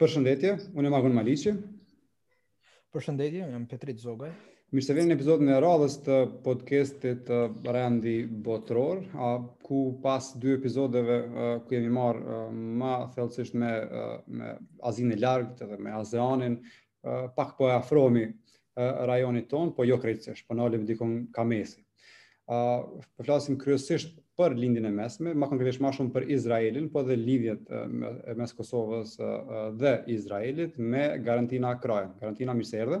Përshëndetje, unë jam Agon Maliqi. Përshëndetje, unë jam Petrit Zogaj. Mirë se vini në episodin e radhës të podcastit Rendi Botëror, ku pas dy episodeve ku jemi marrë më thellësisht me me Azinë e Largët dhe me ASEAN-in, pak po i afrohemi rajonit tonë, po jo krejtësisht, po nalemi dikun kah mesi. Uh, po flasim kryesisht për Lindjen e Mesme, ma konkretisht ma shumë për Izraelin, po dhe lidhjet mes Kosovës dhe Izraelit me Garentina Krajën, Garentina mirë se erdhe.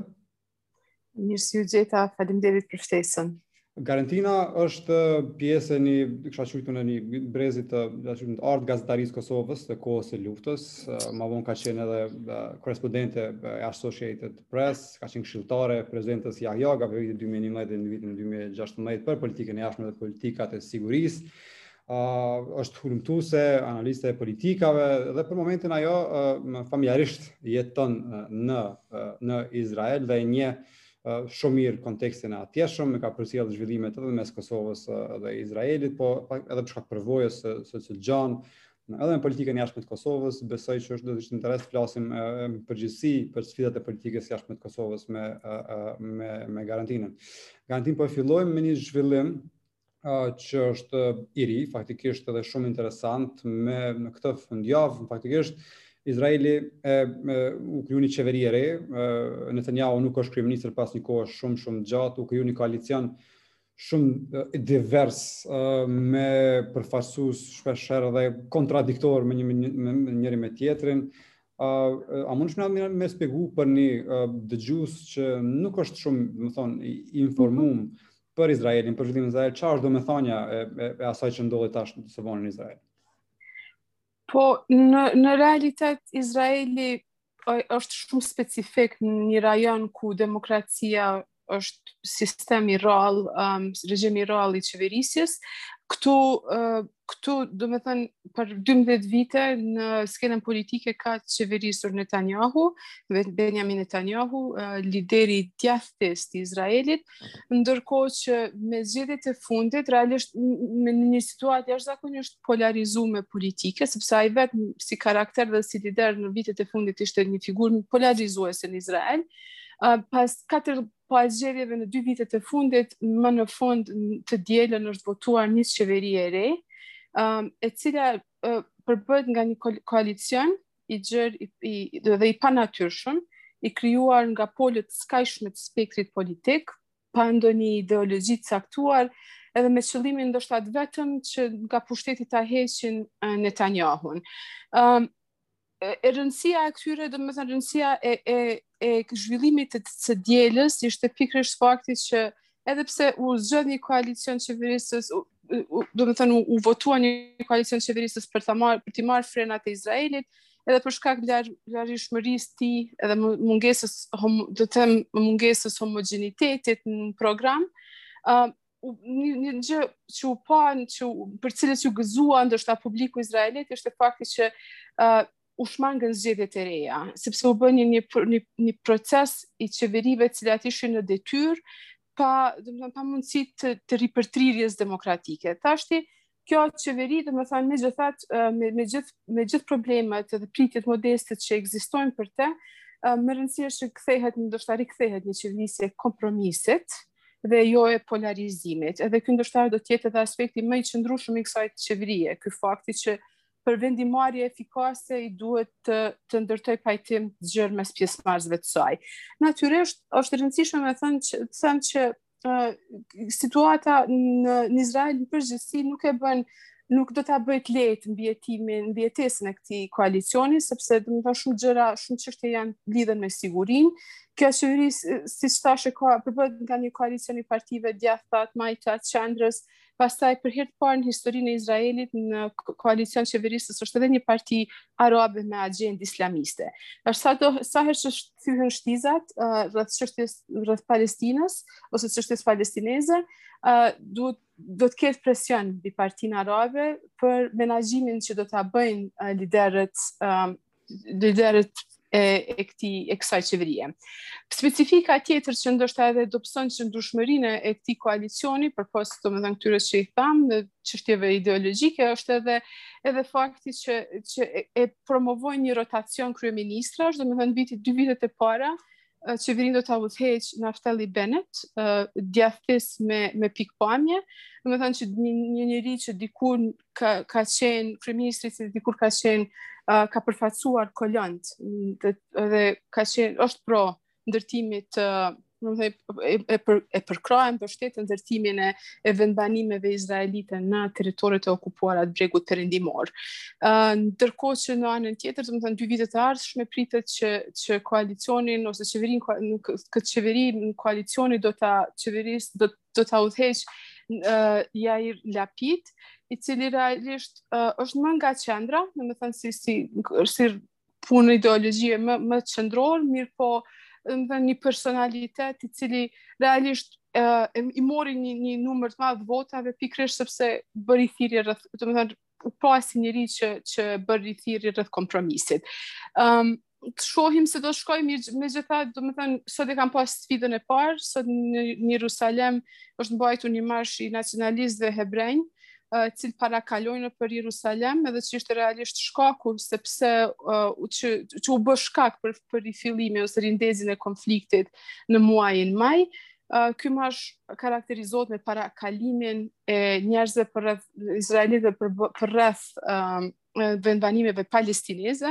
Mirë se ju gjeta, faleminderit për ftesën. Garentina është pjesë e një, kshtuqujtun një brezit të artë të gazetarisë së Kosovës të kohës së luftës, ma vonë ka qenë edhe korrespondente e Associated Press, ka qenë këshilltare e presidentes Jahjaga prej vitit 2011 deri në vitin 2016 për politikën e jashtme dhe politikat e sigurisë, uh, është hulumtuese, analiste e politikave dhe për momentin ajo uh, familjarisht jeton uh, në uh, në Izrael dhe e njeh uh, shumë mirë kontekstin e atjeshëm, e ka përcjellë zhvillimet edhe mes Kosovës uh, dhe Izraelit, po edhe për shkak të përvojës së së, së gjatë edhe në politikën e jashtme të Kosovës, besoj që është do të ishte me interes të flasim e, në përgjithësi për sfidat e politikës së jashtme të Kosovës me e, e, me me Garentinën. Garentinë po e fillojmë me një zhvillim që është i ri, faktikisht edhe shumë interesant me në këtë fundjavë, faktikisht Izraeli e, e u kriju një qeveri e re, Netanyahu nuk është kryeministër pas një kohë shumë shumë të gjatë, u kriju një koalicion shumë e, divers e, me përfaqësues shpeshherë dhe kontradiktor me një me, me njëri me tjetrin. A, a mun me shpjegu për një dëgjues që nuk është shumë, domethonë, i informum për Izraelin, për zhvillimin e Izraelit, çfarë është domethënia e, e, e asaj që ndodhi tash së voni në Izrael? Po në në realitet Izraeli është shumë specifik në një rajon ku demokracia është sistem i rrallë, um, regjim i rrallë i qeverisjes. Këtu uh, këtu, domethënë, për 12 vite në skenën politike ka qeverisur Netanyahu, Benjamin Netanyahu, lideri i djathtist të Izraelit, ndërkohë që me zgjedhjet e fundit, realisht në një situatë jashtëzakonisht të polarizume politike, sepse ai vetë si karakter dhe si lider në vitet e fundit ishte një figurë polarizuese në Izrael, pas 4 Pas zgjedhjeve në dy vitet e fundit, më në fund të dielën është votuar një qeveri e re, um, e cila uh, përbëhet nga një koalicion i gjërë i, i, dhe i panatyrshëm, i krijuar nga polet e skajshme të spektrit politik, pa ndonjë ideologji të caktuar, edhe me qëllimin ndoshta të vetëm që nga pushteti ta heqin Netanyahun. Ëm um, e rëndësia e këtyre, domethënë rëndësia e e e zhvillimit të së dielës ishte pikërisht fakti që edhe pse u zgjodh një koalicion qeverisës, domethënë u votua një koalicion qeverisës për të marrë për të marrë frenat e Izraelit, edhe për shkak të larishmërisë së tij edhe mungesës do të them mungesës homogjenitetit në program. ë uh, një, një gjë që u pa, që u, për të cilën që u gëzua ndoshta publiku izraelit, është fakti që uh, u shmangën zgjedhjet e reja, sepse u bë një, një, një proces i qeverive të cilat ishin në detyrë, pa, domethënë pa mundësi të, të ripërtërirjes demokratike. Tashti kjo qeveri, domethënë, me gjitha, me, me, gjithë, me gjithë problemet dhe pritjet modeste që ekzistojnë për te, me rëndësi është që kthehet, ndoshta rikthehet një qeverisje e kompromisit dhe jo e polarizimit. Edhe ky ndoshta do të jetë edhe aspekti më i qëndrueshëm i kësaj qeverie, ky fakti që për vendimmarrje efikase i duhet të, të ndërtojë pajtim të gjërë mes pjesëmarrësve të saj. Natyrisht, është e rëndësishme me thënë që, thënë që situata në, në Izrael në përgjithësi nuk e bën nuk do ta bëjë të lehtë mbijetimin, mbijetesën e këtij koalicioni, sepse domethënë shumë gjëra, shumë çështje janë lidhen me sigurinë. Kjo qeveri siç thashë ka përbëhet nga një koalicion i partive të djathta, të majta, qendrës, Pastaj për herë të parë në historinë e Izraelit në koalicion qeverisës është edhe një parti arabe me agjendë islamiste. Kështu sa do sa herë që thyhen shtizat uh, rreth çështjes, rreth Palestinës ose çështjes palestineze, uh, duhet do të ketë presion mbi partinë arabe për menaxhimin që do ta bëjnë uh, liderët uh, liderët e, e këtij e kësaj qeverie. Specifika tjetër që ndoshta edhe dobëson qëndrueshmërinë e këtij koalicioni, përpos domethënë këtyre që i thamë, në qështjeve ideologjike, është edhe, edhe fakti që, që e, e promovojnë një rotacion kryeministrash, domethënë vitit dy vitet e para, qeverinë do ta udhëheqë Naftali Bennett, djathtist me, me pikëpamje, domethënë që një, një njeri që dikur ka, ka qenë kryeministri si dikur ka qenë uh, ka përfaqësuar kolonët dhe, dhe ka qenë është pro ndërtimit të uh, e, e, për, e përkrah e mbështet ndërtimin e, e vendbanimeve izraelite në territoret e okupuara të Bregut Perëndimor. Uh, ndërkohë që në anën tjetër, domethënë, dy vitet e ardhshme pritet që, që koalicionin, ose qeverinë, këtë qeveri koalicioni do ta qeverisë, do të do ta udhëheqë uh, Jair Lapid, i cili realisht uh, është më nga qendra, domethënë si, si, si punë ideologjie më, më qendror, mirëpo domethënë një personalitet i cili realisht uh, i mori një, një numër të madh votave pikërisht sepse bëri thirje rreth, domethënë u pa si njeri që, që bëri thirrje rreth kompromisit. Um, të shohim si do të shkojë megjithatë, domethënë, sot e kanë pas sfidën e parë, sot në Jerusalem është mbajtur një marsh i nacionalistëve hebrenj, uh, të cilët parakalojnë nëpër Jerusalem, edhe që ishte realisht shkaku, sepse uh, që, që u bë shkak për, për rifillimin ose rindezin e konfliktit në muajin maj, uh, Uh, ky marsh karakterizohet me parakalimin e njerëzve përreth izraelitëve për përreth um, vendbanimeve palestineze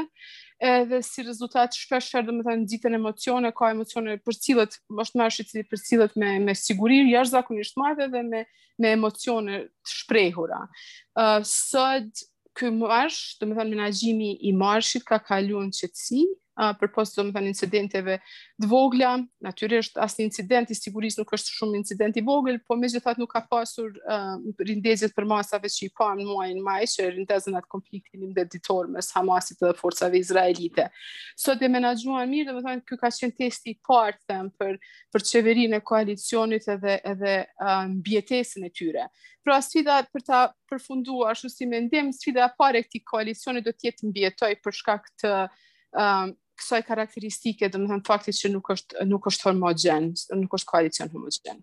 edhe si rezultat shpeshherë domethënë ndizen emocione ka emocione përcillet është marsh i cili përcillet me me siguri jashtëzakonisht të madhe dhe me me emocione të shprehura. Uh, sot ky marsh, domethënë menaxhimi i marshit ka kaluar në qetësi, uh, përpos domethënë incidenteve të vogla, natyrisht asnjë incident i sigurisë nuk është shumë incident i vogël, po megjithatë nuk ka pasur uh, rindezje të përmasave që i pamë në muajin maj, që rindezën atë konfliktin njëmbëdhjetë ditor mes Hamasit dhe forcave izraelite. Sot e menaxhuan mirë, domethënë ky ka qenë testi i parë të them për për qeverinë e koalicionit edhe edhe uh, mbijetesën e tyre. Pra si, për ta përfunduar ashtu si mendim, sfida e parë e këtij koalicioni do të jetë të mbijetojë për shkak të um, kësaj karakteristike, domethënë faktit që nuk është nuk është homogjen, nuk është koalicion homogjen.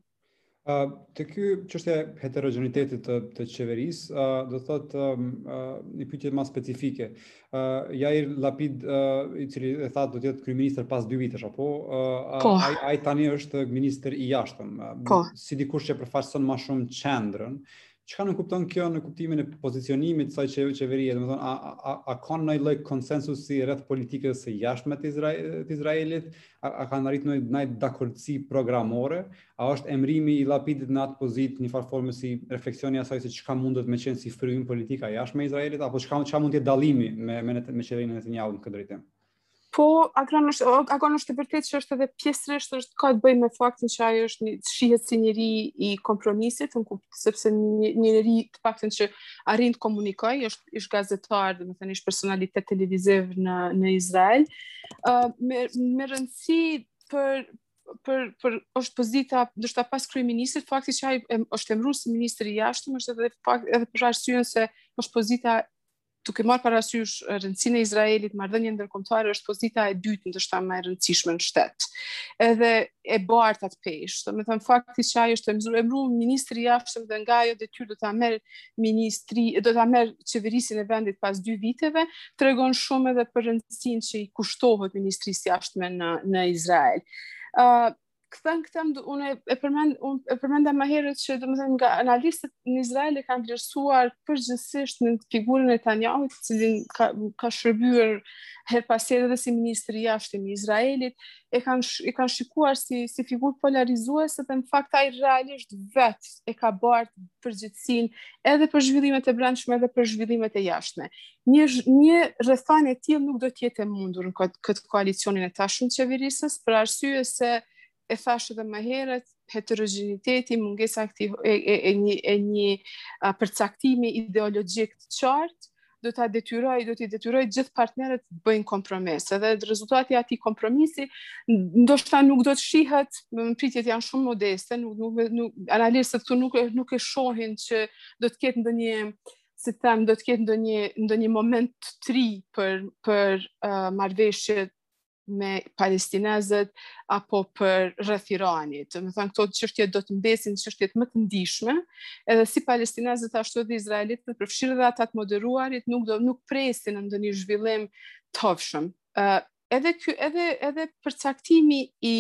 Ë uh, te kjo çështja e heterogjenitetit të të qeverisë, ë uh, do thotë ë um, uh, një pyetje ma specifike. Ë uh, Jair Lapid uh, i cili e thatë do të jetë kryeministër pas 2 vitesh apo ë uh, po. ai ai tani është ministër i jashtëm. Uh, po. Si dikush që e përfaqëson ma shumë qendrën, ë Çka nënkupton kjo në kuptimin e pozicionimit të kësaj qeverie, domethënë a a a, a ka ndonjë lloj konsensusi rreth politikës së jashtme të, Izra të Izraelit, a, a kanë arritur naj dakordësi programore, a është emrimi i Lapidit në atë pozitë në njëfarë forme si refleksion i asaj se çka mundet me qenë si frymë politika e jashtme e Izraelit apo çka çka mund të jetë dallimi me me, me qeverinë e Netanyahut në këtë drejtim. Po, ajo është, ajo është e vërtetë që është edhe pjesërisht është ka të bëjë me faktin që ai është një shihet si njeri i kompromisit, në kuptë, sepse një njeri të paktën që arrin të komunikojë, është ish gazetar, domethënë ish personalitet televiziv në në Izrael. Ë uh, me me rëndësi për për për është pozita ndoshta pas kryeministrit fakti që ai është emëruar si ministri i jashtëm është edhe fakt edhe për arsyen se është pozita duke marrë parasysh rëndësinë e Izraelit në marrëdhënie ndërkombëtare është pozita e dytë ndoshta më e rëndësishme në shtet. Edhe e bart atë peshë. Domethënë fakti se ai është emëruar emru, ministri i jashtëm dhe nga ajo detyrë do ta merr ministri, do ta merr qeverisjen e vendit pas dy viteve, tregon shumë edhe për rëndësinë që i kushtohet ministrisë së jashtme në në Izrael. Ëh uh, këtë këtë unë e përmend unë e përmenda më herët që domethënë nga analistët në Izrael e kanë vlerësuar përgjithësisht figurën e Netanjahut, i cili ka ka shërbyer herë pas here edhe si ministri i jashtëm i Izraelit, e kanë e kanë shikuar si si figurë polarizuese dhe në fakt ai realisht vetë e ka bartë përgjegjësinë edhe për zhvillimet e brendshme edhe për zhvillimet e jashtme. një një rrethanë e tillë nuk do të jetë e mundur në këtë, këtë koalicionin e tashëm qeverisës për arsye se e thashë edhe më herët heterogjeniteti, mungesa e, e, e një, e një a, përcaktimi ideologjik të qartë, do ta detyrojë, do t'i detyrojë gjithë partnerët të bëjnë kompromise dhe rezultati i atij kompromisi ndoshta nuk do të shihet, më pritjet janë shumë modeste, nuk nuk, nuk analistët këtu nuk nuk e shohin që do të ketë ndonjë si të them, do të ketë ndonjë ndonjë moment të tri për për uh, marrëveshjet me palestinezët apo përreth Iranit. Domethënë këto çështje do të mbesin çështjet më të ndjeshme, edhe si palestinezët ashtu edhe izraelitët, përfshirë edhe ata të moderuarit, nuk do nuk presin ndonjë zhvillim të hovshëm. Uh, edhe ky edhe edhe përcaktimi i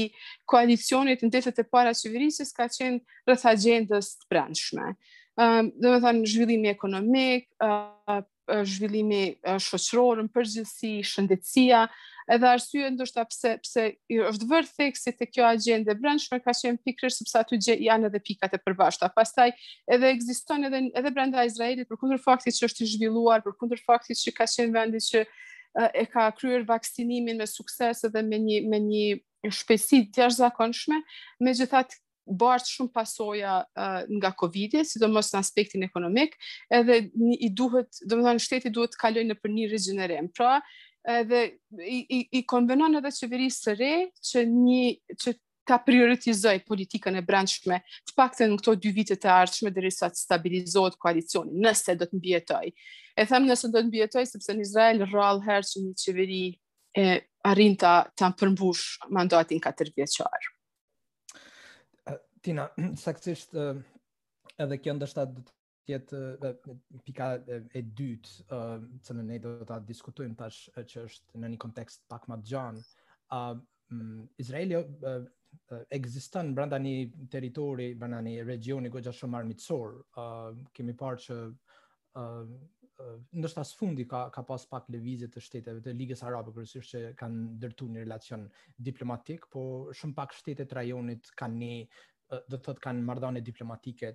koalicionit në ditët e para të qeverisë ka qenë rreth agjendës të brendshme. Ëm, ehm, uh, domethënë zhvillimi ekonomik, uh, zhvillimi uh, shoqëror në përgjithësi, shëndetësia, edhe arsye ndoshta pse pse është vënë theksi te kjo agjendë e brendshme ka qenë pikërisht sepse aty gje, janë edhe pikat e përbashkëta. Pastaj edhe ekziston edhe edhe brenda Izraelit përkundër faktit që është i zhvilluar, përkundër faktit që ka qenë vendi që uh, e ka kryer vaksinimin me sukses dhe me një me një shpejtësi të jashtëzakonshme, megjithatë bart shumë pasoja uh, nga Covid-i, sidomos në aspektin ekonomik, edhe i duhet, domethënë shteti duhet të kalojë nëpër një rigjenerim. Pra, edhe i, i, i konvenon edhe qeverisë së re që një që ta prioritizoj politikën e brendshme, të paktën në këto dy vitet e ardhshme derisa të stabilizohet koalicioni, nëse do të mbijetojë. E them nëse do të mbijetojë, sepse në Izrael rrallë herë që një qeveri e arrin ta ta përmbush mandatin 4 vjeçar. Tina, saktësisht edhe kjo ndoshta të jetë pika e dytë cilën ne do ta diskutojmë tash që është në një kontekst pak ma të gjanë. Izraeli ekziston brenda një territori, brenda një regioni goxha shumë armiqësor. Kemi parë që ndoshta së fundi ka ka pas pak lëvizje të shteteve të Ligës Arabe kryesisht që kanë ndërtu një relacion diplomatik, po shumë pak shtete të rajonit kanë një do të thotë kanë marrëdhënie diplomatike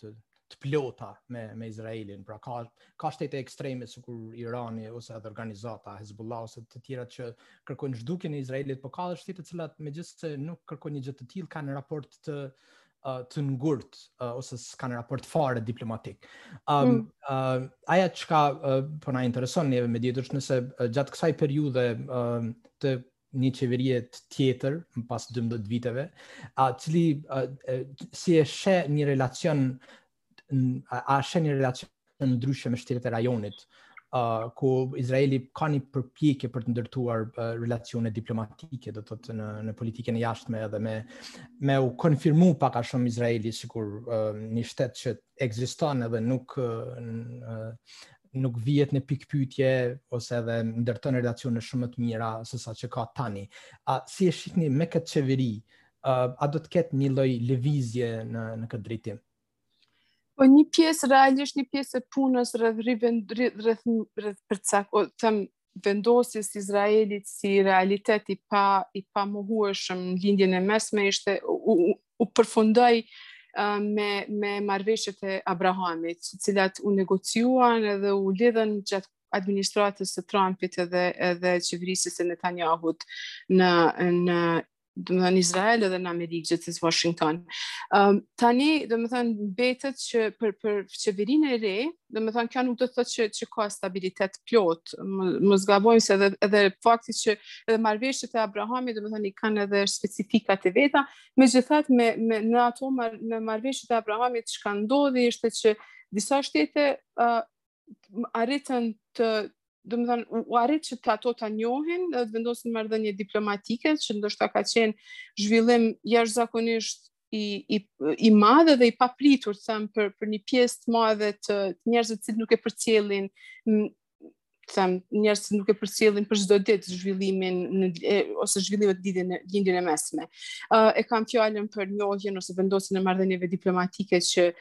të të plota me me Izraelin. Pra ka ka shtete ekstreme sikur Irani ose edhe organizata Hezbollah ose të tjera që kërkojnë zhdukjen e Izraelit, por ka edhe shtete të cilat megjithëse nuk kërkojnë një gjë të tillë kanë raport të të ngurtë uh, ose s'kanë raport fare diplomatik. Um, mm. uh, ajo çka uh, po na intereson neve me dit është nëse uh, gjatë kësaj periudhe uh, të një qeverie tjetër pas 12 viteve, Atë cili a, a, si e sheh një relacion a, a sheh një relacion ndryshe me shtetet e rajonit, a, ku Izraeli ka një përpjekje për të ndërtuar a, relacione diplomatike, do të thotë në në politikën e jashtme edhe me me u konfirmu pak a shumë Izraeli sikur a, një shtet që ekziston edhe nuk a, nuk vihet në pikëpyetje ose edhe ndërton relacione shumë më të mira sesa që ka tani. A si e shihni me këtë qeveri? A, a do të ketë një lloj lëvizje në në këtë drejtim? Po një pjesë realisht një pjesë e punës rreth rreth rreth për të them vendosjes Izraelit si realitet i pa i pamohueshëm në lindjen e mesme ishte u, u, u përfundoi me me marrëveshjet e Abrahamit, të cilat u negociuan edhe u lidhën gjatë administratës së Trumpit edhe edhe qeverisjes së Netanyahu-t në në domethënë Izrael edhe në Amerikë gjithashtu Washington. Um, tani, domethënë, mbetet që për, për qeverinë e re, domethënë, kjo nuk do të thotë që, që ka stabilitet të plotë, mos, mos gabojmë se edhe, edhe fakti që edhe marrëveshjet e Abrahamit, domethënë, i kanë edhe specifikat e veta, megjithatë me, me, në ato mar, në marrëveshjet e Abrahamit çka ndodhi, ishte që disa shtete uh, arritën të domethënë, u arrit që të ato ta njohin dhe të vendosin marrëdhënie diplomatike, që ndoshta ka qenë zhvillim jashtëzakonisht i, i, i madhe dhe i papritur, të themi, për, për një pjesë të madhe të, të njerëzit të cilët nuk e përcjellin, të themi, njerëzit nuk e përcjellin për çdo ditë zhvillimin në, e, ose zhvillimet lidhje, në Lindjen e Mesme. Uh, e kam fjalën për njohjen ose vendosjen e marrëdhënieve diplomatike që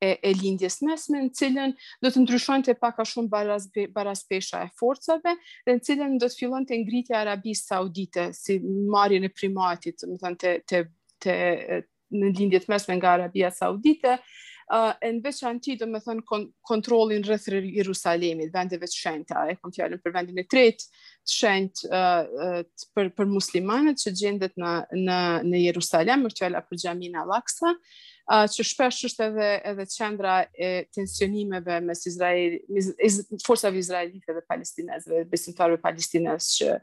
e, e Lindjes së Mesme, në të cilën do të ndryshonte pak a shumë baras, baraspesha e forcave, dhe në të cilën do të fillonte ngritja e Arabisë Saudite, si marrjen e primatit, domethënë, të, të, të, në Lindje të Mesme nga Arabia Saudite, uh, e në veçanti domethënë kon kontrollin rreth Jerusalemit, vendeve të shenjta, e kam fjalën për vendin e tretë, të shenjtë për për muslimanët që gjendet në në në Jerusalem, është fjala për Xhaminë Al-Aqsa, që shpesh është edhe edhe qendra e tensionimeve mes Izrael, iz, forcave izraelite dhe palestinezëve, besimtarëve palestinezë që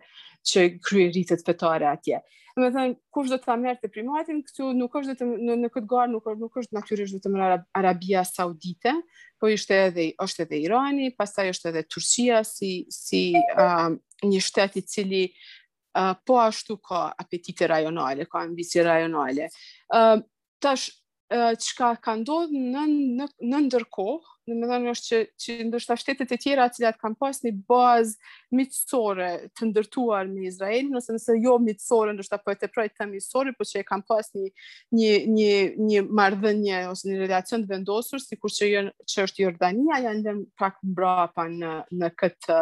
që kryejnë ritet fetare atje. Domethënë kush do ta merrte primatin këtu nuk është vetëm në, në këtë garë nuk është nuk është natyrisht vetëm Arab, Arabia Saudite, po ishte edhe është edhe Irani, pastaj është edhe Turqia si si uh, një shtet i cili uh, po ashtu ka apetite rajonale, ka ambicie rajonale. Uh, tash çka ka ndodhur në në, në ndërkohë, domethënë është që, që ndoshta shtetet e tjera të cilat kanë pas një bazë miqësore të ndërtuar me Izraelin, ose nëse jo miqësore, ndoshta po e teproj te miqësore, po që e kanë pas një, një, një, një marrëdhënie ose një relacion të vendosur, sikur që, jën, që është Jordania, janë lënë pak mbrapa në, në këtë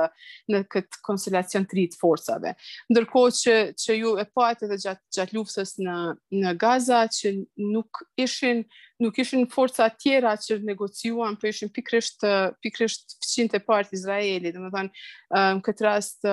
në këtë konstelacion të ri të forcave. Ndërkohë që, që ju e patë edhe gjatë, gjatë luftës në, në Gaza, që nuk ishin, nuk ishin forca tjera që negociuan, por po ishin pikërisht, pikërisht fqinjët e parë të Izraelit, domethënë, në këtë rast,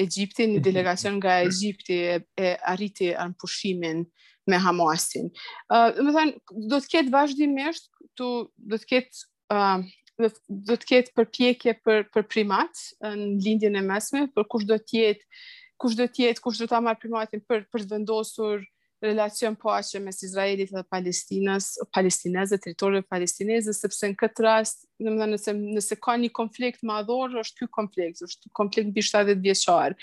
Egjipti, një mhm. delegacion nga Egjipti e, e arriti armëpushimin me Hamasin. Uh, domethënë, do të ketë vazhdimisht, tu, do të ketë uh, do të ketë përpjekje për për primat në lindjen e mesme, për kush do të jetë, kush do të jetë, kush do ta marrë primatin për për të vendosur relacion paqe mes Izraelit dhe Palestinës, palestinezë, territorit palestinezë, sepse në këtë rast, domethënë nëse nëse ka një konflikt madhor, është ky konflikt, është konflikt mbi 70 vjeçar.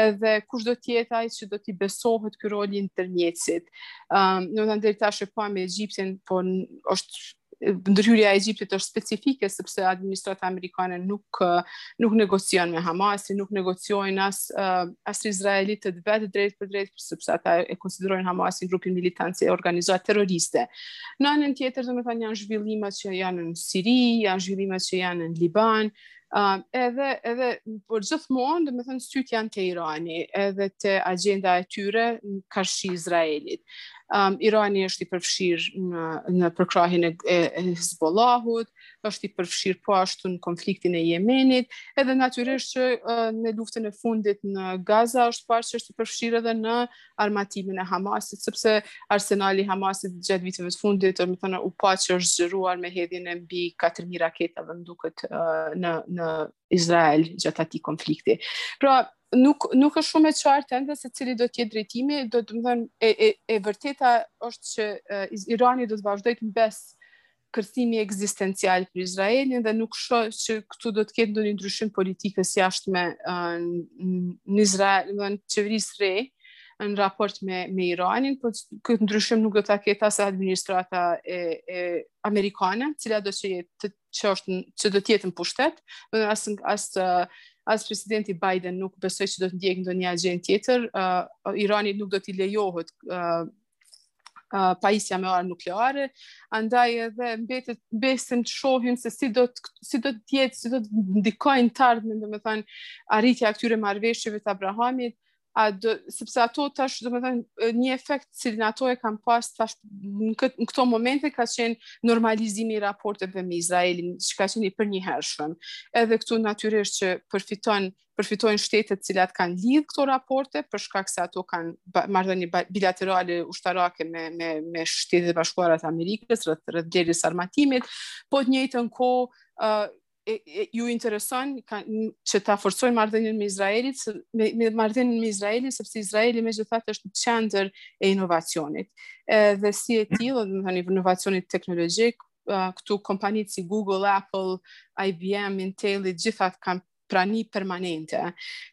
Edhe kush do të jetë ai që do t'i besohet ky rol i ndërmjetësit. Ëm, um, domethënë deri tash e pamë Egjiptin, po është ndërhyrja e Egjiptit është specifike sepse administrata amerikane nuk nuk negocion me Hamasin, nuk negociojnë as uh, as izraelitët vetë drejtpërdrejt sepse ata e konsiderojnë Hamasin grupin militant si organizatë terroriste. Në anën tjetër, domethënë janë zhvillimet që janë në Siri, janë zhvillimet që janë në Liban, Um, edhe, edhe, por gjithmonë, domethënë, sytë janë te Irani, edhe te agjenda e tyre karshi Izraelit. Um, Irani është i përfshirë në, në përkrahjen e, e, e Hezbollahut, është i përfshirë po ashtu në konfliktin e Jemenit, edhe natyrisht që uh, në luftën e fundit në Gaza është parë që është i përfshirë edhe në armatimin e Hamasit, sepse arsenali i Hamasit gjatë viteve të fundit, domethënë, u pa që është zgjeruar me hedhjen e mbi 4.000 raketave më duket në, në Izrael gjatë atij konflikti. Pra, nuk nuk është shumë e qartë ende se cili do të jetë drejtimi, domethënë e e e vërteta është që uh, Irani do të vazhdojë të mbes kërcënimi ekzistencial për Izraelin dhe nuk shoh që këtu do të ketë ndonjë ndryshim i politikës së jashtme në Izrael, të qeverisë së re në raport me me Iranin, por këtë ndryshim nuk do ta ketë as administrata e e amerikane, cilado të jetë të që është që do të jetë në pushtet, do as as as presidenti Biden nuk besoj se do të ndjek ndonjë agjendë tjetër, uh, Irani nuk do t'i lejohet uh, uh, pajisja me armë nukleare, andaj edhe mbetet, mbesim të shohim se si do të si do të jetë, si do të ndikojnë në të ardhmen, domethënë arritja e këtyre marrëveshjeve të Abrahamit, a do sepse ato tash domethënë një efekt të cilin ato e kanë pas tash në, kët, në këto momente ka qenë normalizimi i raporteve me Izraelin, që ka qenë i përnjëhershëm. Edhe këtu natyrisht që përfiton përfitojnë shtetet të cilat kanë lidh këto raporte për shkak se ato kanë marrëdhënie bilaterale ushtarake me me me Shtetet e Bashkuara të Amerikës rreth rreth blerjes së armatimit, po në të njëjtën kohë uh, e, e, ju intereson ka, që ta forcojnë marrëdhënien me Izraelin, me, me marrëdhënien me Izraelin sepse Izraeli megjithatë është një qendër e inovacionit. Edhe si e tillë, domethënë inovacionit teknologjik, këtu kompanitë si Google, Apple, IBM, Intel, të gjitha kanë prani permanente.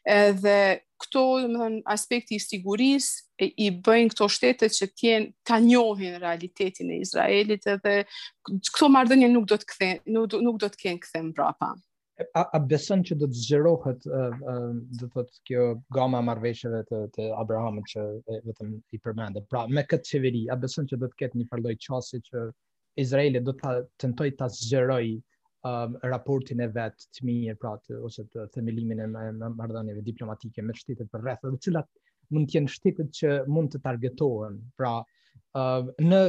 Edhe këto, domethënë, aspekti i sigurisë i bëjnë këto shtete që të jenë, ta njohin realitetin e Izraelit edhe këto marrëdhënie nuk do të kthe, nuk, nuk do të kenë kthim mbrapa. A, a beson që do të zgjerohet do të thotë kjo gama e marrëveshjeve të, të Abrahamit që e, vetëm i përmende. Pra, me këtë qeveri, a beson që do të ketë njëfarë lloj qasje që Izraeli do të tentojë ta zgjerojë um, raportin e vet të mirë pra ose themelimin e marrëdhënieve diplomatike me shtetet përreth dhe të cilat mund të jenë shtetet që mund të targetohen. Pra, uh, në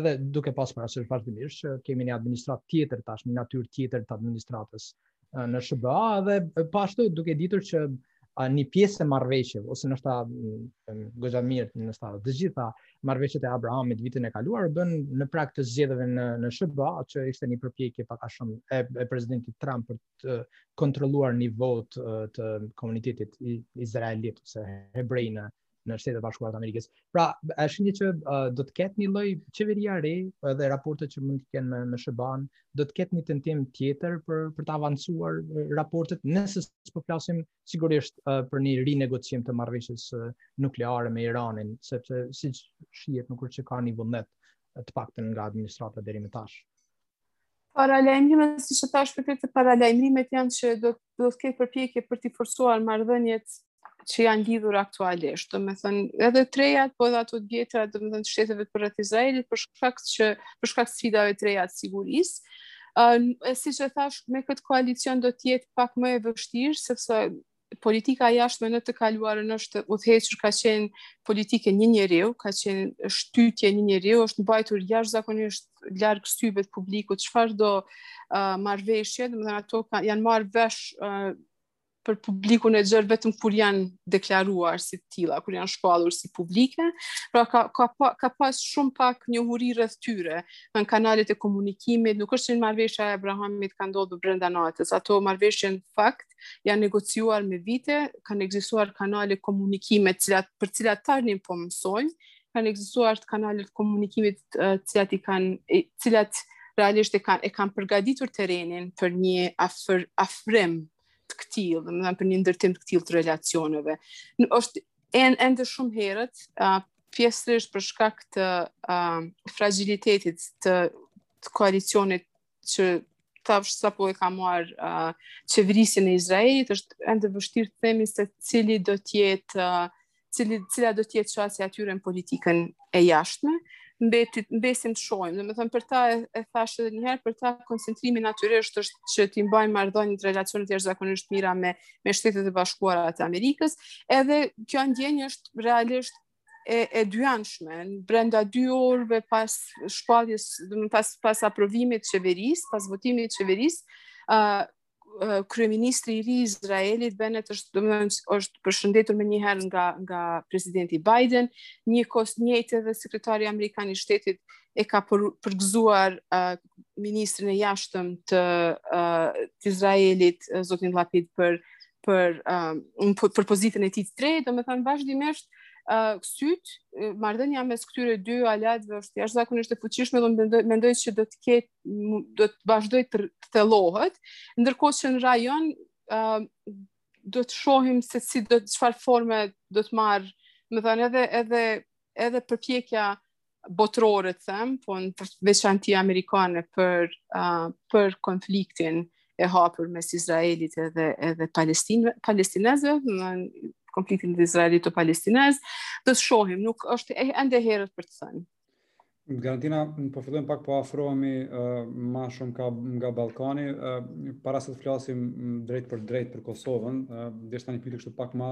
edhe duke pas parasysh vazhdimisht që kemi një administratë tjetër tash, një natyrë tjetër të administratës në SHBA dhe po ashtu duke ditur që a, një pjesë e marrëveshjeve ose ndoshta goxha mirë ndoshta të gjitha marrëveshjet e Abrahamit vitin e kaluar u bënë në prag të zgjedhjeve në në SHBA që ishte një përpjekje pak a shumë e, e presidentit Trump për të kontrolluar një votë të komunitetit izraelit ose hebrej në në Shtetet e Bashkuara të Amerikës. Pra, a shihet që uh, do të ketë një lloj qeveria e re edhe raportet që mund të kenë me, me SHBA-n, do të ketë një tentim tjetër për për të avancuar raportet nëse s'po flasim sigurisht uh, për një rinegocim të marrëveshjes uh, nukleare me Iranin, sepse siç shihet nuk është që ka një vullnet të paktën nga administrata deri më tash. Paralajmërimet, siç e thashë për këtë, paralajmërimet janë që do, do të ketë përpjekje për t'i forcuar marrëdhëniet që janë lidhur aktualisht. Domethënë, edhe të rejat, po edhe ato të vjetra, domethënë, shteteve përreth Izraelit, për shkak që, për shkak sfidave të reja të sigurisë. Uh, siç e thashë, me këtë koalicion do të jetë pak më e vështirë, sepse politika e jashtme në të kaluarën është udhëhequr ka qenë politikë e një njeriu, ka qenë shtytje e një njeriu, është mbajtur jashtëzakonisht larg syve të publikut çfarëdo uh, marrëveshje, domethënë ato ka, janë marrë vesh uh, për publikun e gjerë vetëm kur janë deklaruar si të tilla, kur janë shpallur si publike, pra ka ka pa, ka pas shumë pak njohuri rreth tyre në kanalet e komunikimit, nuk është që marrëveshja e Abrahamit ka ndodhur brenda natës, ato marrëveshje në fakt janë negociuar me vite, kanë ekzistuar kanale të komunikimit të cilat për të cilat tani po mësojnë, kanë ekzistuar kanale të komunikimit të cilat i kanë të cilat realisht e kanë e kanë përgatitur terrenin për një afër afrim të këtillë, domethënë për një ndërtim të këtillë të relacioneve. Në është en ende shumë herët, uh, pjesërisht për shkak të uh, fragjilitetit të, të koalicionit që tash sapo e ka marrë uh, qeverisjen e Izraelit, është ende e vështirë të themi se cili do të jetë uh, cili cila do të jetë qasja e tyre në politikën e jashtme. Mbetit mbesim të shohim. Domethënë për ta e, e thashë edhe një herë, për ta koncentrimi natyrisht është që t'i mbajnë marrëdhëniet relacionet jashtëzakonisht të mira me me Shtetet e Bashkuara të Amerikës. Edhe kjo ndjenjë është realisht e, e dyanshme, brenda dy orëve pas shpalljes, dhe më pas, pas aprovimit të qeverisë, pas votimit të qeverisë, uh, kryeministri i ri i Izraelit Bennett është domethënë është përshëndetur menjëherë nga nga presidenti Biden, njëkohësisht njëjtë edhe sekretari amerikan i shtetit e ka përgëzuar uh, ministrin e jashtëm të uh, Izraelit, zotin Lapid, për për um, për pozitën e tij të re, domethënë vazhdimisht uh, kësisoj marrëdhënia mes këtyre dy aleatëve është jashtëzakonisht e fuqishme dhe mendoj, mendoj që do të ketë do të vazhdojë të thellohet, ndërkohë që në rajon uh, do të shohim se si do të çfarë forme do të marrë, domethënë edhe edhe edhe përpjekja botërore të them, po në veçanti amerikane për uh, për konfliktin e hapur mes Izraelit edhe edhe Palestinë, palestinezëve, konfliktin izraelito-palestinez, do të shohim, nuk është ende herët për të thënë. Garentina, po fillojmë pak po afrohemi uh, ma shumë ka, nga Ballkani, uh, para se të flasim drejtpërdrejt për Kosovën, uh, deshta një pyetje kështu pak ma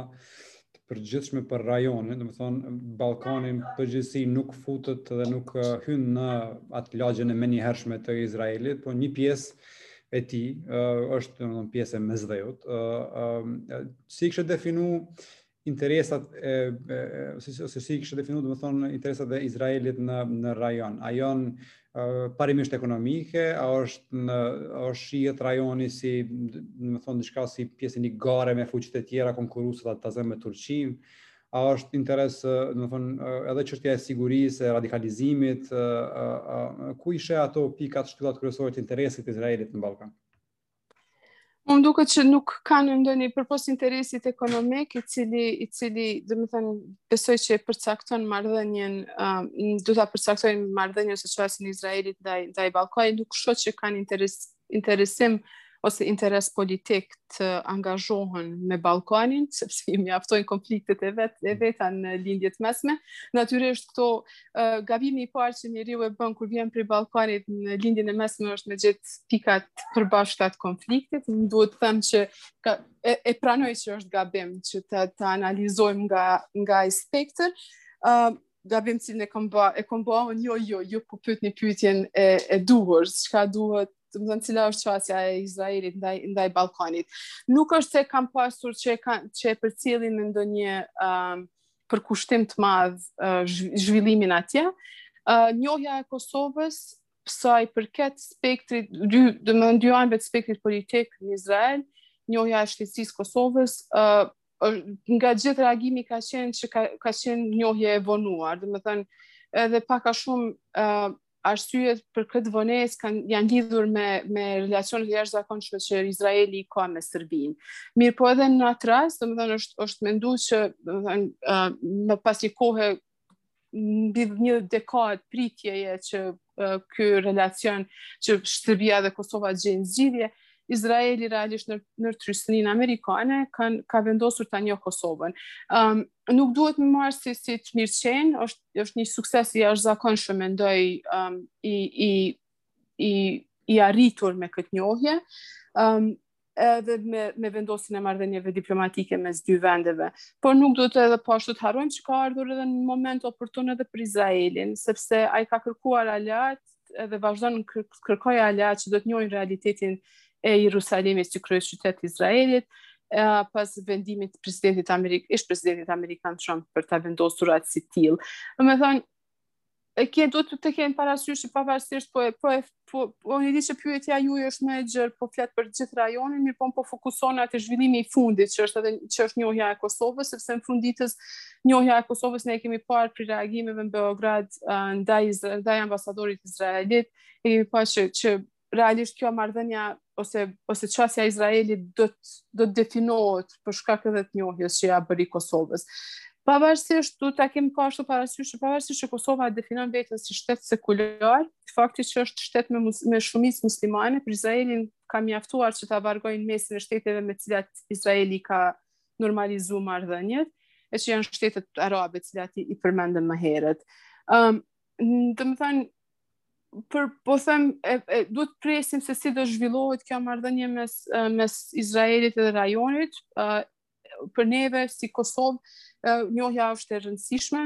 të përgjithshme për rajonin, domethonë Ballkani në përgjithësi nuk futet dhe nuk uh, hyn në atë lagjen e menjëhershme të Izraelit, po një pjesë e tij uh, është domethonë pjesë e Mesdheut. ë uh, uh, si i kishe definu interesat e, e ose si i kishe definu domethonë interesat e Izraelit në në rajon. A janë parimisht ekonomike, a është në a është shihet rajoni si, domethonë diçka si pjesë e një gare me fuqitë e tjera konkurruese ta zëmë me Turqinë, a është interes, domethonë edhe çështja e sigurisë, e radikalizimit, a, a, a, ku i sheh ato pikat shtyllat kryesore të interesit të Izraelit në Ballkan? Më duket që nuk kanë ndonjë përpos interesit ekonomik, i cili, i cili domethënë, besoj që e përcakton marrëdhënien, um, do ta përcaktojë marrëdhënien ose qasjen e Izraelit ndaj, ndaj Ballkanit, nuk shoh që kanë interes, interesim ose interes politik të angazhohen me Ballkanin, sepse i mjaftojnë konfliktet e vet e veta në Lindje të Mesme. Natyrisht këto Uh, gabimi i parë që njeriu e bën kur vjen prej Ballkanit në Lindjen e Mesme është me gjetë pika të përbashkëta të konfliktit. Më duhet të them që ka, e, e pranoj që është gabim që ta, ta analizojmë nga, nga ai spektër. Uh, gabim të cilin e kom ba, e kom ba unë, jo, jo, jo, po pyt një pyetjen e, e duhur, çka duhet domethënë cila është qasja e Izraelit ndaj, ndaj Ballkanit. Nuk është se kam pasur që, ka, që e përcjell me ndonjë um, përkushtim të madh zhvillimin atje. Njohja e Kosovës sa i përket spektrit, dy, domethënë dy anëve të spektrit politik në Izrael, njohja e shtetësisë Kosovës, uh, nga të gjithë reagimi ka qenë që ka, ka qenë njohje e vonuar, domethënë, edhe pak a shumë uh, arsyet për këtë vonesë kanë janë lidhur me me relacionet e jashtëzakonshme që Izraeli ka me Serbinë. Mirëpo edhe në atë rast, domethënë është është menduar që domethënë uh, në pas një kohë mbi një dekadë pritjeje që uh, ky relacion që Serbia dhe Kosova gjejnë zgjidhje, Izraeli realisht në nën trysninë amerikane kanë ka vendosur ta njohë Kosovën. Ëm um, nuk duhet me marrë si, si të mirëqenë, është, është një sukses i jashtëzakonshëm, mendoj, um, i, i, i, i arritur me këtë njohje, um, edhe me, me vendosjen e marrëdhënieve diplomatike mes dy vendeve. Por nuk duhet edhe po ashtu të harrojmë që ka ardhur edhe në moment oportun edhe për Izraelin, sepse ai ka kërkuar aleatë, edhe vazhdon të kërkojë aleatë që do të njohin realitetin e Jerusalimit si kryeqytet të Izraelit, e, pas vendimit të presidentit Amerik, ish presidentit Amerikan Trump për ta vendosur atë si të tillë. Domethënë, e kjo duhet të kemi parasysh që pavarësisht po e po e po po e di që pyetja juaj është më e gjerë, po flet për gjithë rajonin, mirëpo po fokusohna te zhvillimi i fundit që është edhe që është njohja e Kosovës, sepse në fund të ditës Njohja e Kosovës ne e kemi parë prej reagimeve në Beograd ndaj ndaj ambasadorit izraelit, e kemi parë që, që realisht kjo marrëdhënia ose ose qasja e Izraelit do të do të definohet për shkak edhe të njohjes që ia bëri Kosovës. Pavarësisht duhet ta kemi po ashtu parasysh, pavarësisht që Kosova definon veten si shtet sekular, fakti që është shtet me mus, me shumicë muslimane, për Izraelin ka mjaftuar që ta vargojë në mesin e shteteve me të cilat Izraeli ka normalizu marrëdhëniet, e që janë shtetet arabe të cilat i përmendëm më herët. Ëm, um, domethënë për po them e, e duhet të presim se si do zhvillohet kjo marrëdhënie mes mes Izraelit dhe rajonit, uh, për neve si Kosovë, uh, njohja është e rëndësishme,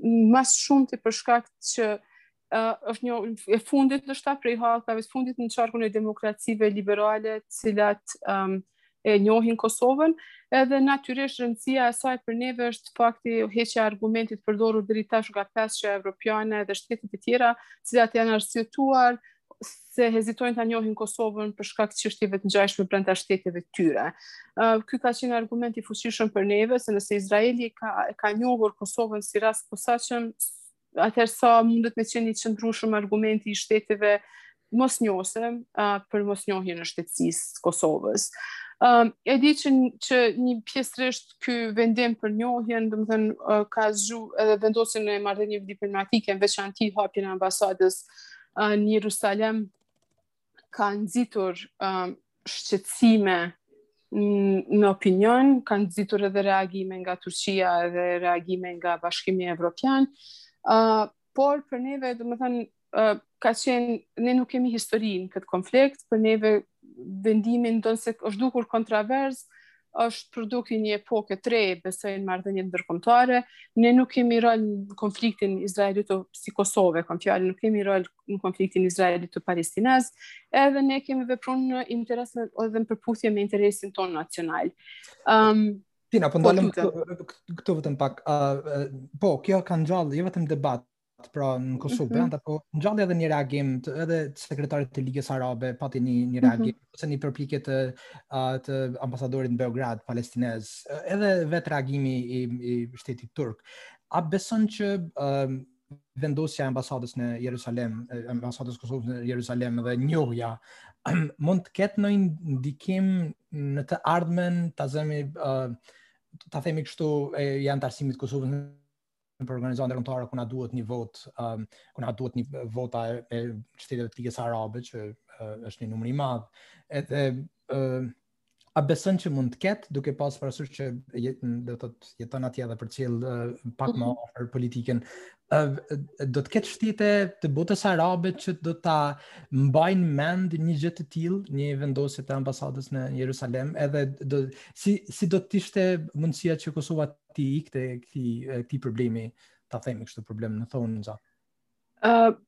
më së shumti për shkak që uh, është një e fundit ndoshta prej hallkave të fundit në qarkun e demokracive liberale të cilat um, e njohin Kosovën, edhe natyrisht rëndësia e saj për neve është fakti heqja e argumentit të përdorur deri tash nga pesëshja evropiane dhe shtetet e tjera, të cilat janë arsyetuar se hezitojnë ta njohin Kosovën për shkak çështjeve të ngjashme brenda shteteve të tyre. Ky ka qenë argument i fuqishëm për neve se nëse Izraeli ka ka njohur Kosovën si rast të posaçëm, atëherë sa mundet me qenë i qëndrueshëm argumenti i shteteve mosnjohëse uh, për mosnjohjen e shtetësisë Kosovës. Um, e di që, që një pjesërisht ky vendim për njohjen, domethënë ka zgju edhe vendosjen e marrëdhënieve diplomatike në veçanti hapjen e ambasadës në Jerusalem ka nxitur um, shqetësime në opinion, ka nxitur edhe reagime nga Turqia edhe reagime nga Bashkimi Evropian. Uh, por për neve, domethënë, uh, ka qenë, ne nuk kemi histori në këtë konflikt, për neve vendimi ndonëse është dukur kontravers, është produkt i një epoke të re, besoj në marrëdhëniet ndërkombëtare. Ne nuk kemi rol në konfliktin izraelito si Kosovë, kam fjalën, nuk kemi rol në konfliktin izraelito-palestinez, edhe ne kemi vepruar në interes edhe në përputhje me interesin tonë nacional. Ëm um, Tina, po, po ndalëm këtu vetëm pak. Uh, po, kjo ka ngjallë jo vetëm debat, pra në Kosovë, mm -hmm. po ngjalli edhe një reagim të edhe sekretarit të Ligës Arabe pati një një mhm. reagim mm -hmm. ose një përpjekje të uh, të ambasadorit në Beograd palestinez, edhe vetë reagimi i, i shtetit turk. A beson që uh, vendosja e ambasadës në Jerusalem, ambasadës Kosovës në Jerusalem dhe njohja mund të ketë ndonjë ndikim në të ardhmen ta zemi uh, ta themi kështu e anëtarësimit të Kosovës nëpër organizata ndërkombëtare ku na duhet një vot um, ku na duhet një vota e, e shteteve të Ligës Arabe që uh, është një numër i madh edhe uh, A beson që mund të ketë duke pas parasysh që do të thotë jeton atje edhe përcjell pak më mhm. afër politikën do të ketë shtete të botës arabe që do ta mbajnë mend një gjë të tillë, një vendosje të ambasadës në Jerusalem, edhe do si si do të ishte mundësia që Kosova t'i ikte këtij këtij problemi, ta themi kështu problem në thonjëza. Ë uh,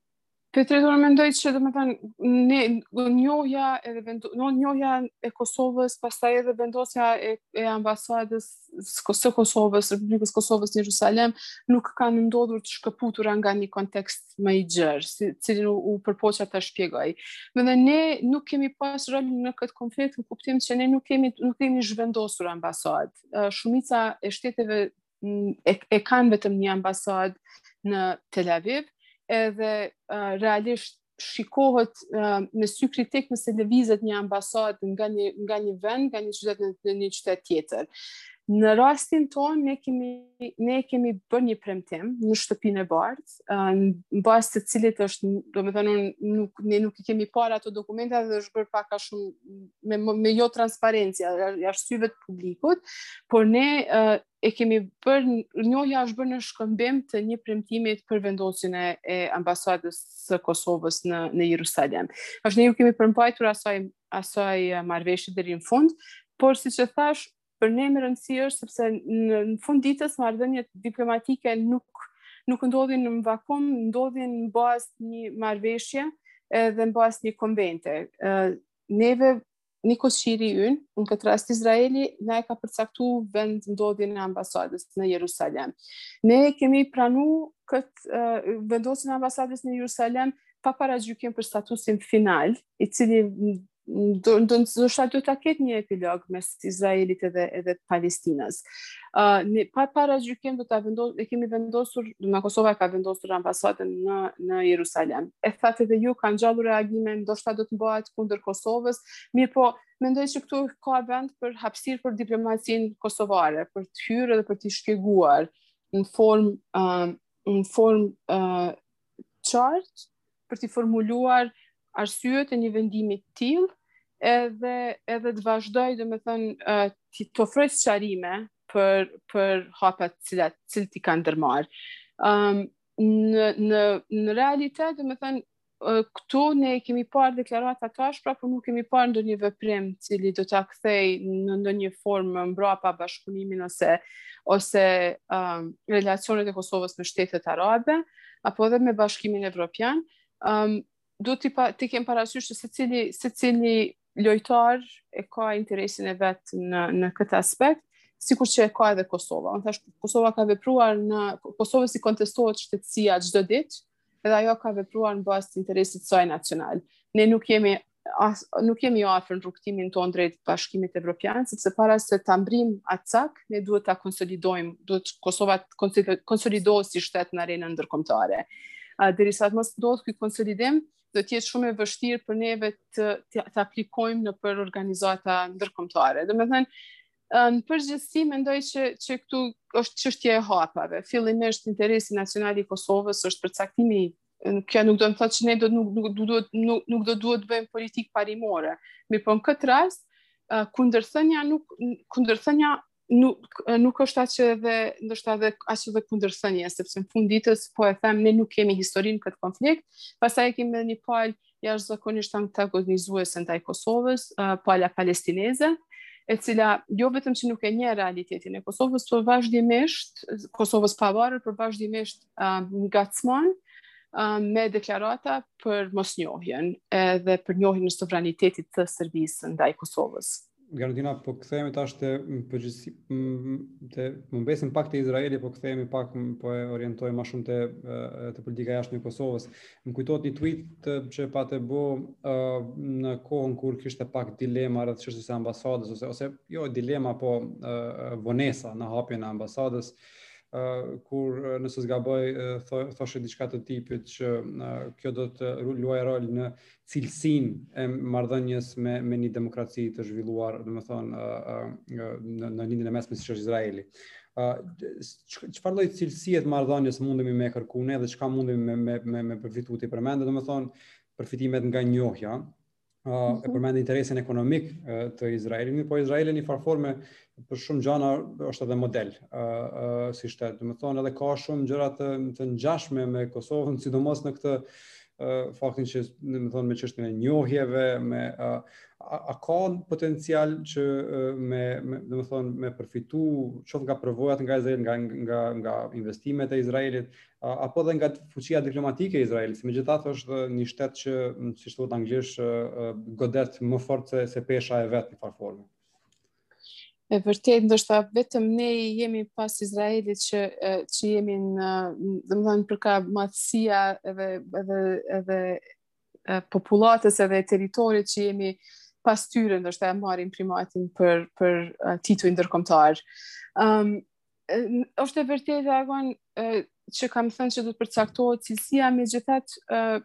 Petrit mendoj që domethënë ne njohja edhe vendo, no, njohja e Kosovës, pastaj edhe vendosja e, e ambasadës së Kosovës, Republikës Kosovës në Jerusalem, nuk kanë ndodhur të shkëputura nga një kontekst më i gjerë, të cilin u, u përpoqa ta shpjegoj. Edhe ne nuk kemi pas rol në këtë konflikt në kuptim që ne nuk kemi nuk kemi zhvendosur ambasadë. Shumica e shteteve e, e kanë vetëm një ambasadë në Tel Aviv, edhe uh, realisht shikohet uh, me sy kritik nëse lëvizet një ambasadë nga një nga një vend, nga një qytet në një qytet tjetër. Në rastin tonë ne kemi ne kemi bërë një premtim në Shtëpinë e Bardhë në bazë të cilit është, domethënë, nuk, ne nuk i kemi parë ato dokumenta dhe është bërë pak a shumë me, me jo transparencë, jashtë syve të publikut, por ne uh, e kemi bërë, njohja është bërë në shkëmbim të një premtimi për vendosjen e, e ambasadës së Kosovës në, në Jerusalem. është ne iu kemi përmbajtur asaj, asaj marrëveshje deri në fund, por siç thashë, për ne me rëndësi është sepse në fund të ditës marrëdhëniet diplomatike nuk nuk ndodhin në vakum, ndodhin në bazë një marrëveshje dhe në bazë një konvente. Neve nikoqiri ynë, në këtë rast Izraeli, na e ka përcaktu vendndodhjen e ambasadës në Jerusalem. Ne kemi pranu këtë vendosjen e ambasadës në Jerusalem pa paragjykim për statusin final, i cili do do do ta ketë një epilog mes Izraelit edhe edhe Palestinës. Ë uh, ne pa paragjykim do ta vendos e kemi vendosur në Kosova ka vendosur ambasadën në në Jerusalem. E thatë edhe ju ka ngjallur reagime, ndoshta do të mbahet kundër Kosovës, mirëpo mendoj se këtu ka vend për hapësirë për diplomacinë kosovare, për të hyrë dhe për të shpjeguar në formë uh, në formë uh, të qartë për t'i formuluar arsyet e një vendimi të tillë, edhe edhe të vazhdoj, domethënë, uh, të të ofroj sqarime për për hapat të cilat cilat i ka ndërmarr. Ëm um, në në në realitet, domethënë, uh, këtu ne kemi parë deklarata të ashpra, por nuk kemi parë ndonjë veprim i cili do ta kthej në ndonjë formë mbrapa bashkëpunimin ose ose um, relacionet e Kosovës me shtetet arabe. apo edhe me bashkimin evropian, um, duhet t'i pa, t'i kem parasysh secili, secili lojtar e ka interesin e vet në, në këtë aspekt, sikur që e ka edhe Kosova. Unë thash, Kosova ka vepruar në, Kosovës i kontestohet shtetsia çdo ditë, edhe ajo ka vepruar në bazë të interesit të saj nacional. Ne nuk jemi as, nuk jemi jo afër në rrugëtimin tonë drejt bashkimit evropian, sepse para se ta mbrrim atë cak, ne duhet të konsolidojmë, duhet Kosova të konsolidohet si shtet në arenën ndërkombtare. Derisa të mos ndodhë ky konsolidim, do të jetë shumë e vështirë për neve të, të, të aplikojmë nëpër organizata ndërkombtare. Domethënë, në përgjithësi mendoj që që këtu është çështja e hapave. Fillimisht interesi nacional i Kosovës është përcaktimi kjo nuk do të thotë që ne do nuk nuk do duhet nuk nuk do duhet të bëjmë politikë parimore. Mirpo në këtë rast uh, kundërthënia nuk kundërthënia nuk nuk është aq edhe ndoshta edhe aq edhe kundërthënie, sepse në fund të ditës po e them ne nuk kemi histori në këtë konflikt, pastaj e kemi edhe një palë jashtëzakonisht antagonizuese ndaj Kosovës, uh, pala palestineze, e cila jo vetëm që nuk e njeh realitetin e Kosovës, por vazhdimisht, Kosovës pavarur, por vazhdimisht uh, ngacmon, uh, me deklarata për mosnjohjen edhe për njohjen e sovranitetit të Serbisë ndaj Kosovës. Garentina, po kthehemi tash te përgjithësi me mbetë pak te Izraeli, po kthehemi pak po e orientoj ma shumë te te politika e jashtme e Kosovës. Më kujtohet një tweet që pate bo uh, në kohën kur kishte pak dilema rreth çështjes së ambasadës ose ose jo dilema, po uh, vonesa në hapjen e ambasadës. Uh, kur nëse s'gaboj uh, thoshe diçka të tipit që uh, kjo do të luajë rol në cilësinë e marrëdhënies me me një demokraci të zhvilluar, domethënë në në lindjen e mesme siç është Izraeli. Ë çfarë lloj cilësie të marrëdhënies mundemi me kërku ne dhe çka mundemi me me me, me përfitu ti përmend, domethënë përfitimet nga njohja, ë uh, e mhm. përmend interesin ekonomik uh, të Izraelit, por Izraeli në një farë forme për shumë gjëra është edhe model, ë uh, uh, si shtet, domethënë edhe ka shumë gjëra të të ngjashme me Kosovën, sidomos në këtë faktin që domethënë me çështjen e njohjeve, me, a, a, a ka potencial që me, me, domethënë me përfitu qoftë nga përvojat nga Izrael, nga, nga, nga investimet e Izraelit, a, apo edhe nga fuqia diplomatike e Izraelit, se megjithatë është një shtet që, siç thuhet anglisht, godet më fort se, se pesha e vet në një farë forme. E vërtetë, ndoshta vetëm ne jemi pas Izraelit që që jemi në, domethënë për kah madhësia edhe edhe edhe popullatës edhe territorit që jemi pas tyre ndoshta e marrim primatin për për uh, tituj ndërkombëtarë. Ëm um, është e vërtetë Agon uh, që kam thënë që do të përcaktohet cilësia megjithatë uh,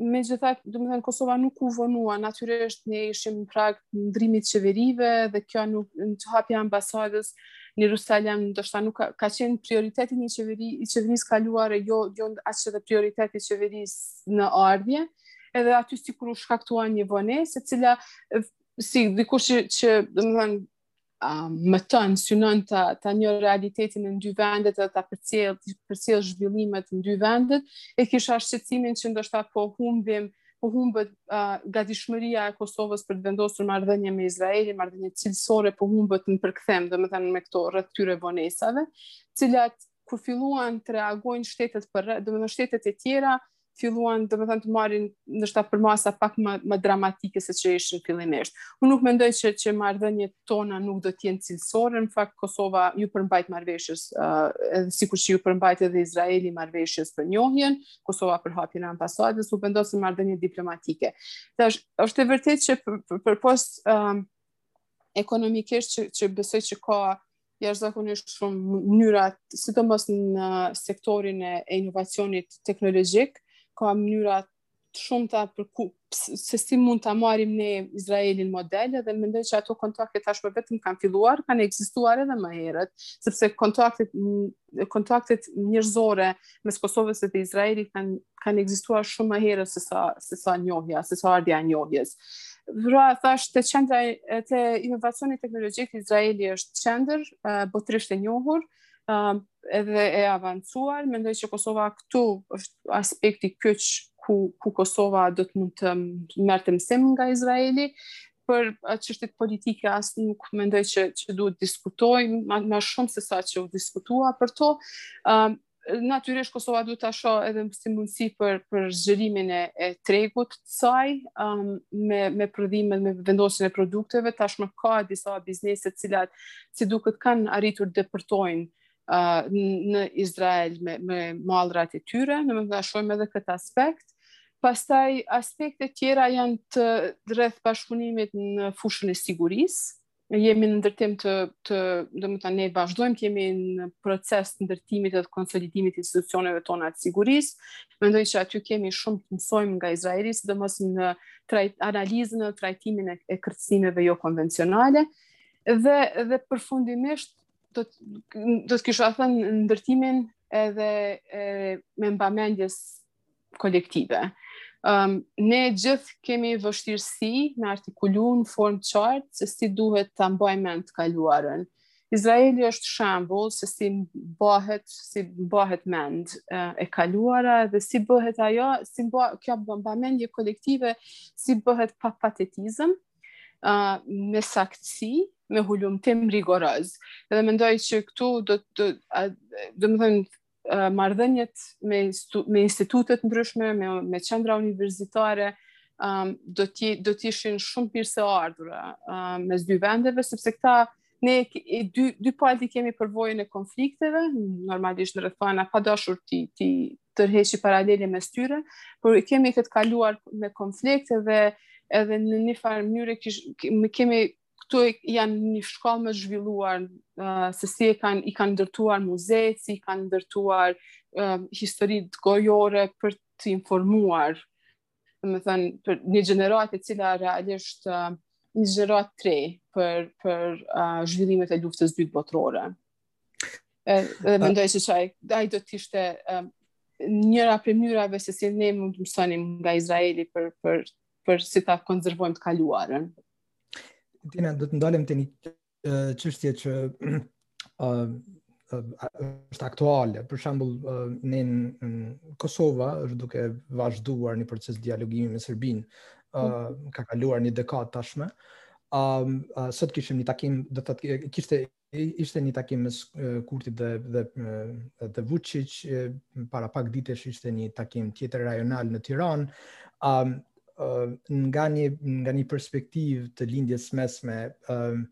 megjithatë, domethënë, Kosova nuk u vonua, natyrisht ne ishim në prag ndërrimit të qeverive dhe kjo nuk, ndoshta hapja e ambasadës në Jerusalem, ndoshta nuk ka, ka qenë prioriteti i qeveri, i qeverisë së kaluar e jo, jo aq edhe prioritet i qeverisë në ardhje, edhe aty sikur u shkaktua një vonesë, e cila, si, dikush që, që domethënë, um, domethënë, synon ta, ta njohë realitetin në dy vendet dhe të përcjellë, përcjellë zhvillimet në dy vendet, e kisha shqetësimin që ndoshta po humbim, po humbet uh, gatishmëria e Kosovës për të vendosur marrëdhënie me Izraelin, marrëdhënie cilësore po humbet në përkthim, domethënë me këto rreth atyre vonesave, të cilat kur filluan të reagojnë shtetet për, domethënë shtetet e tjera, filluan domethënë të marrin ndoshta përmasa pak më më dramatike se ç'ishin ishin fillimisht. Unë nuk mendoj që marrëdhëniet tona nuk do të jenë cilësore, në fakt Kosova iu përmbajt marrëveshjes, uh, edhe sikur që iu përmbajt edhe Izraeli marrëveshjes për njohjen, Kosova për hapjen e ambasadës, u vendosën marrëdhënie diplomatike. Tash është e vërtetë që për, për, përpos uh, ekonomikisht që, që besoj që ka jashtëzakonisht shumë mënyra, sidomos në sektorin e inovacionit teknologjik, ka mënyra të shumta për ku, se si mund ta marrim ne Izraelin model, dhe mendoj që ato kontakte tashmë vetëm kanë filluar, kanë ekzistuar edhe më herët, sepse kontaktet kontaktet njerëzore mes Kosovës dhe Izraelit kanë kanë ekzistuar shumë më herët sesa sesa njohja, sesa ardhja e njohjes. Pra thashë te qendra e te inovacioni teknologjik Izraeli është qendër botërisht e njohur, ë edhe e avancuar, mendoj që Kosova këtu është aspekti kyç ku ku Kosova do të mund të merrte mësim nga Izraeli për çështjet politike as nuk mendoj që që duhet të diskutojmë më më shumë sesa që u diskutua për to. Ëm natyrisht Kosova duhet ta shohë edhe si mundësi për për zgjerimin e, e tregut të saj um, me me prodhimet me vendosjen e produkteve tashmë ka disa biznese të cilat si duket kanë arritur të depërtojnë uh, në Izrael me, me mallrat e tyre, domethënë ta shohim edhe këtë aspekt. Pastaj, aspekte tjera janë të rreth bashkëpunimit në fushën e sigurisë, jemi në ndërtim të, të domethënë ne vazhdojmë të jemi në proces të ndërtimit dhe të konsolidimit të institucioneve tona të sigurisë, mendoj që aty kemi shumë të mësojmë nga Izraeli, sidomos në trajt, analizën dhe trajtimin e, e kërcënimeve jokonvencionale, dhe, dhe përfundimisht do të kisha thënë ndërtimin edhe e, mbamendjes kolektive. Um, ne gjithë kemi vështirësi me artikulu në formë të qartë se si duhet ta mbajmë mend të kaluarën. Izraeli është shembull se si mbahet, si mbahet mend e kaluara dhe si bëhet ajo, si bëhet, kjo mbamendje kolektive, si bëhet pa patetizëm, uh, me saktësi, me hulumtim rigoroz. Dhe mendoj që këtu do do domethënë marrëdhëniet me me institute të ndryshme, me me qendra universitare, um, do të do të ishin shumë të mirëseardhura um, mes dy vendeve sepse këta ne të dy dy palët i kemi përvojën e konflikteve, normalisht në rrethana pa dashur t'i t'i tërheqi paralele mes tyre, por e kemi këtë të kaluar me konflikte dhe edhe në një farë mënyrë kish me kemi këtu janë një shkallë më të zhvilluar uh, se si e kanë i kanë ndërtuar muzetë, si i kanë ndërtuar uh, histori gojore për të informuar domethënë, për një gjeneratë e cila realisht uh, një gjeneratë të re për, për uh, zhvillimet e luftës së dytë botërore. Edhe mendoj se ai, ai do të ishte uh, njëra prej mënyrave se si ne mund të mësonim nga Izraeli për, për, për si ta konservojmë të kaluarën. Dina, do të ndalem te një çështje që ë është aktuale. Për shembull, ne në Kosovë është duke vazhduar një proces dialogimi me Serbinë. ë ka kaluar një dekadë tashmë. ë uh, sot kishim një takim, do të thotë kishte ishte një takim mes Kurtit dhe dhe dhe Vuçiç para pak ditësh ishte një takim tjetër rajonal në Tiranë. ë nga një nga një perspektivë të lindjes së mesme, ëm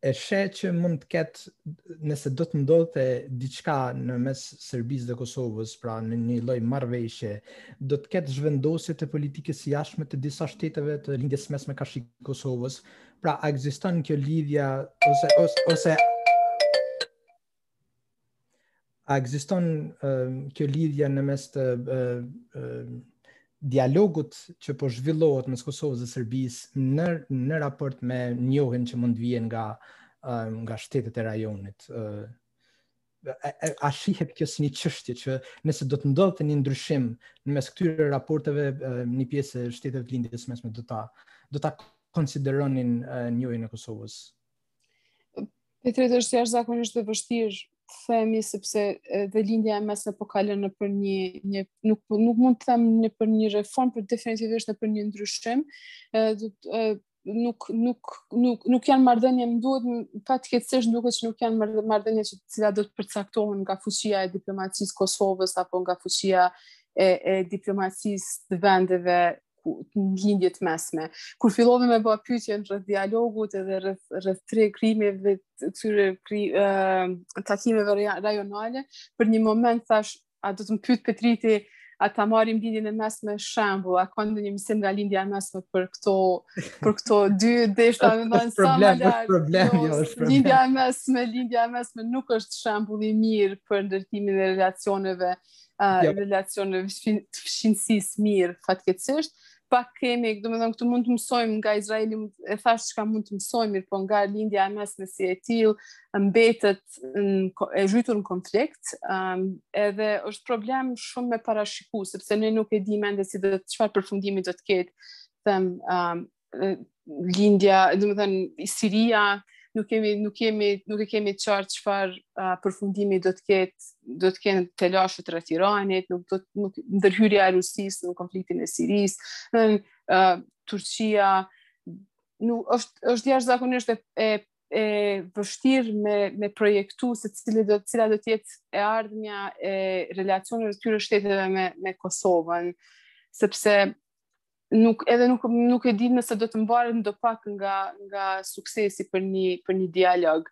e sheh që mund të ketë nëse do të ndodhte diçka në mes Serbisë dhe Kosovës, pra në një lloj marrëveshje, do të ketë zhvendosje të politikës së jashtme të disa shteteve të lindjes së mesme karshi Kosovës. Pra, a ekziston kjo lidhja ose ose, ose A ekziston kjo lidhja në mes të dialogut që po zhvillohet mes Kosovës dhe Serbisë në në raport me njohjen që mund të vijë nga nga shtetet e rajonit. A shihet kjo si një çështje që nëse do të ndodhte një ndryshim në mes këtyre raporteve, një pjesë e shteteve të lindjes së mesme do ta do ta konsideronin njohjen e Kosovës Petrit është jashtëzakonisht e vështirë të themi sepse edhe lindja e mesme po kalon nëpër një një nuk nuk mund të them nëpër një reformë, por definitivisht nëpër një ndryshim. Ëh nuk nuk nuk nuk janë marrëdhënie më duhet fatkeqësisht duket se nuk janë marrëdhënie që të cilat do të përcaktohen nga fuqia e diplomacisë së Kosovës apo nga fuqia e e diplomacisë të vendeve lindjes së mesme. Kur fillove me ba pytjen rreth dialogut edhe rreth, rreth tre krimi dhe këtyre kri, uh, takimeve rajonale, për një moment thashë, a do të më pyesë Petriti, a ta marrim lindjen e mesme shembull, a ka ndonjë mësim nga lindja e mesme për këto për këto dy deshta me ndenj sa më larg. Problem, jo, jo është problem. Lindja e mesme, lindja e mesme nuk është shembull i mirë për ndërtimin e relacioneve uh, yep. relacioneve fqinjësisë mirë, fatkeqësisht, pak kemi, domethënë, këtu mund të mësojmë nga Izraeli, e thashë çka mund të mësojmë, mirëpo nga Lindja e mesme si e tillë, mbetet në, e zhytur në konflikt, um, edhe është problem shumë me parashiku, sepse ne nuk e dimë ende si dhe çfarë përfundimi do të ketë, them, um, lindja, do të thënë Siria, nuk kemi nuk kemi nuk e kemi qartë çfarë uh, përfundimi do të ketë, do të kenë telashet rreth Iranit nuk do të nuk ndërhyrja e Rusisë në konfliktin e Sirisë, në uh, Turqia nuk është është jashtëzakonisht e, e e vështirë me me projektu se cila do cila do të jetë e ardhmja e relacioneve të këtyre shteteve me me Kosovën sepse nuk edhe nuk nuk e di nëse do të mbetet sado pak nga nga suksesi për një për një dialog.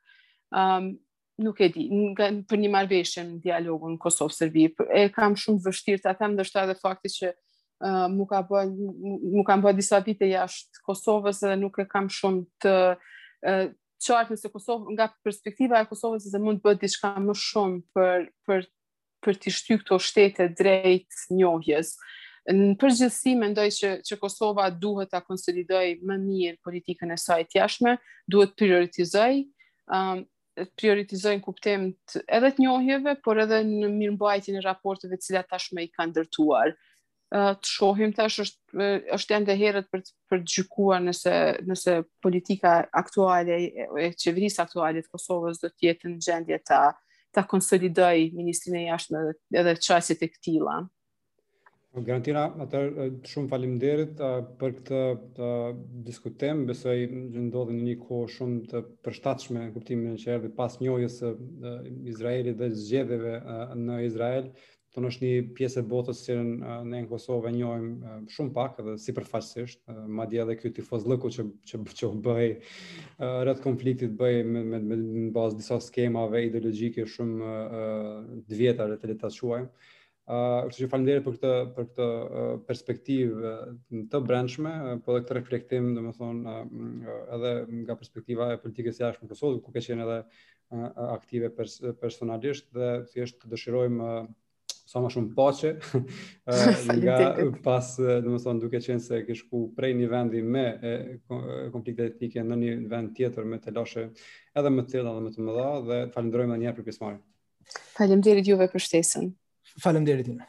Ëm um, nuk e di, nga, për një marrëveshje në dialogun Kosovë Serbi. E kam shumë të vështirë ta them ndoshta edhe fakti që uh, më ka bë m'u kanë bë disa vite jashtë Kosovës dhe nuk e kam shumë të uh, qartë nëse Kosova nga perspektiva e Kosovës se mund të bëhet diçka më shumë për për për t'i shty këto shtete drejt njohjes. Në përgjithësi mendoj që që Kosova duhet ta konsolidojë më mirë politikën e saj të jashtme, duhet të prioritizojë, um, të prioritizojë në kuptim të, edhe të njohjeve, por edhe në mirëmbajtjen e raporteve të cilat tashmë i ka ndërtuar të shohim tash është është ende herët për për të gjykuar nëse nëse politika aktuale e qeverisë aktuale të Kosovës do të jetë në gjendje ta ta konsolidojë ministrinë e jashtme edhe edhe çështjet e këtilla. Garentina, atëherë shumë faleminderit për këtë diskutim, besoj që ndodhi në një kohë shumë të përshtatshme në kuptimin që erdhi pas njohjes së Izraelit dhe zgjedhjeve në Izrael, Kjo është një pjesë e botës që ne në Kosovë e njohim shumë pak dhe sipërfaqësisht, madje edhe ky tifozllëku që që që u bë rreth konfliktit bë me me, me në bazë disa skemave ideologjike shumë të vjetra le të ta quajmë. Uh, kështu që faleminderit për këtë për këtë uh, perspektivë të brendshme, uh, po edhe këtë reflektim, domethënë uh, edhe nga perspektiva e politikës së jashtme në Kosovë, ku ke qenë edhe aktive personalisht dhe thjesht të dëshirojmë sa më shumë paqe nga pas, domethënë duke qenë se ke shku prej një vendi me konflikte etnike në një vend tjetër me telashe edhe më të tilla dhe më të mëdha dhe të falenderojmë edhe një herë për pjesëmarrjen. Faleminderit juve për ftesën. Faleminderit juve.